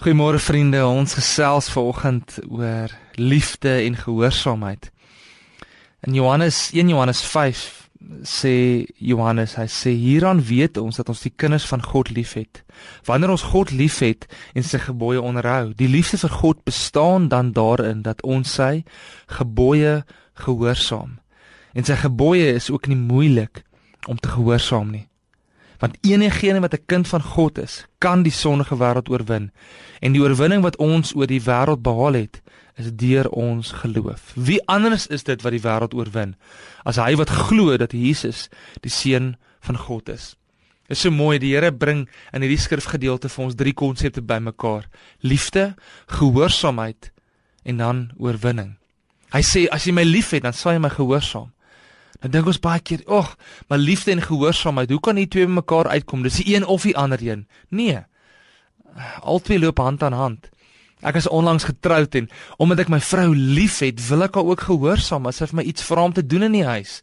Goeiemôre vriende, ons gesels vanoggend oor liefde en gehoorsaamheid. In Johannes 1 Johannes 5 sê Johannes, hy sê hieraan weet ons dat ons die kinders van God liefhet. Wanneer ons God liefhet en sy gebooie onderhou, die liefde vir God bestaan dan daarin dat ons sy gebooie gehoorsaam. En sy gebooie is ook nie moeilik om te gehoorsaam nie. Want enigeen wat 'n kind van God is, kan die sondige wêreld oorwin. En die oorwinning wat ons oor die wêreld behaal het, is deur ons geloof. Wie anders is dit wat die wêreld oorwin as hy wat glo dat Jesus die seun van God is? Dit is so mooi die Here bring in hierdie skrifgedeelte vir ons drie konsepte bymekaar: liefde, gehoorsaamheid en dan oorwinning. Hy sê as jy my liefhet, dan sal jy my gehoorsaam. Dan dink ons baie keer, "Ag, maar liefde en gehoorsaamheid, hoe kan die twee mekaar uitkom? Dis die een of die ander een." Nee. Albei loop hand aan hand. Ek is onlangs getroud en omdat ek my vrou liefhet, wil ek haar ook gehoorsaam as sy vir my iets vra om te doen in die huis.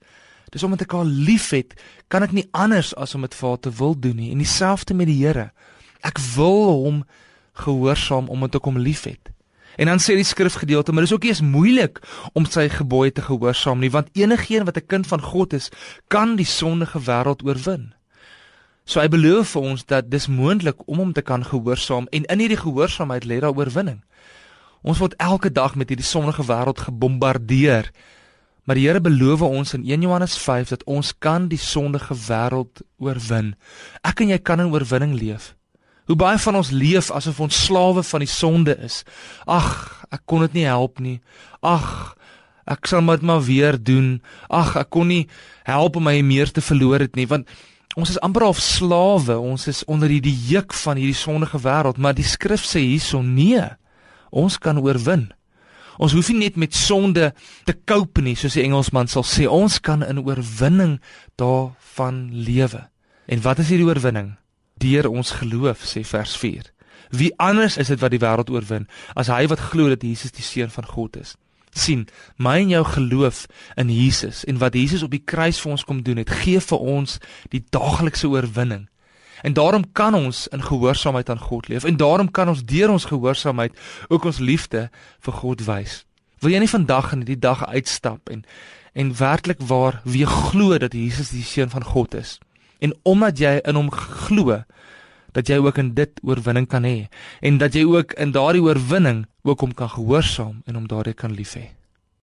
Dis omdat ek haar liefhet, kan ek nie anders as om dit vir haar te wil doen nie. En dieselfde met die Here. Ek wil hom gehoorsaam omdat ek hom liefhet. En dan sê die skrifgedeelte, maar dis ook nie eens moeilik om sy gebooie te gehoorsaam nie, want enigeen wat 'n kind van God is, kan die sondige wêreld oorwin. So hy beloof vir ons dat dis moontlik om hom te kan gehoorsaam en in hierdie gehoorsaamheid lê daar oorwinning. Ons word elke dag met hierdie sondige wêreld gebombardeer. Maar die Here beloof ons in 1 Johannes 5 dat ons kan die sondige wêreld oorwin. Ek en jy kan in oorwinning leef. Hoe baie van ons leef asof ons slawe van die sonde is. Ag, ek kon dit nie help nie. Ag, ek sal dit maar weer doen. Ag, ek kon nie help om my meer te verloor het nie, want ons is amper half slawe. Ons is onder die juk van hierdie sondige wêreld, maar die skrif sê hierson nee. Ons kan oorwin. Ons hoef nie net met sonde te cope nie, soos die Engelsman sal sê. Ons kan in oorwinning daarvan lewe. En wat is hierdie oorwinning? Deur ons geloof sê vers 4. Wie anders is dit wat die wêreld oorwin as hy wat glo dat Jesus die seun van God is? sien, my en jou geloof in Jesus en wat Jesus op die kruis vir ons kom doen het, gee vir ons die daaglikse oorwinning. En daarom kan ons in gehoorsaamheid aan God leef en daarom kan ons deur ons gehoorsaamheid ook ons liefde vir God wys. Wil jy nie vandag in hierdie dag uitstap en en werklik waar weer glo dat Jesus die seun van God is? En omdat jy in hom glo, dat jy ook in dit oorwinning kan hê en dat jy ook in daardie oorwinning ook hom kan gehoorsaam en hom daardie kan liefhê.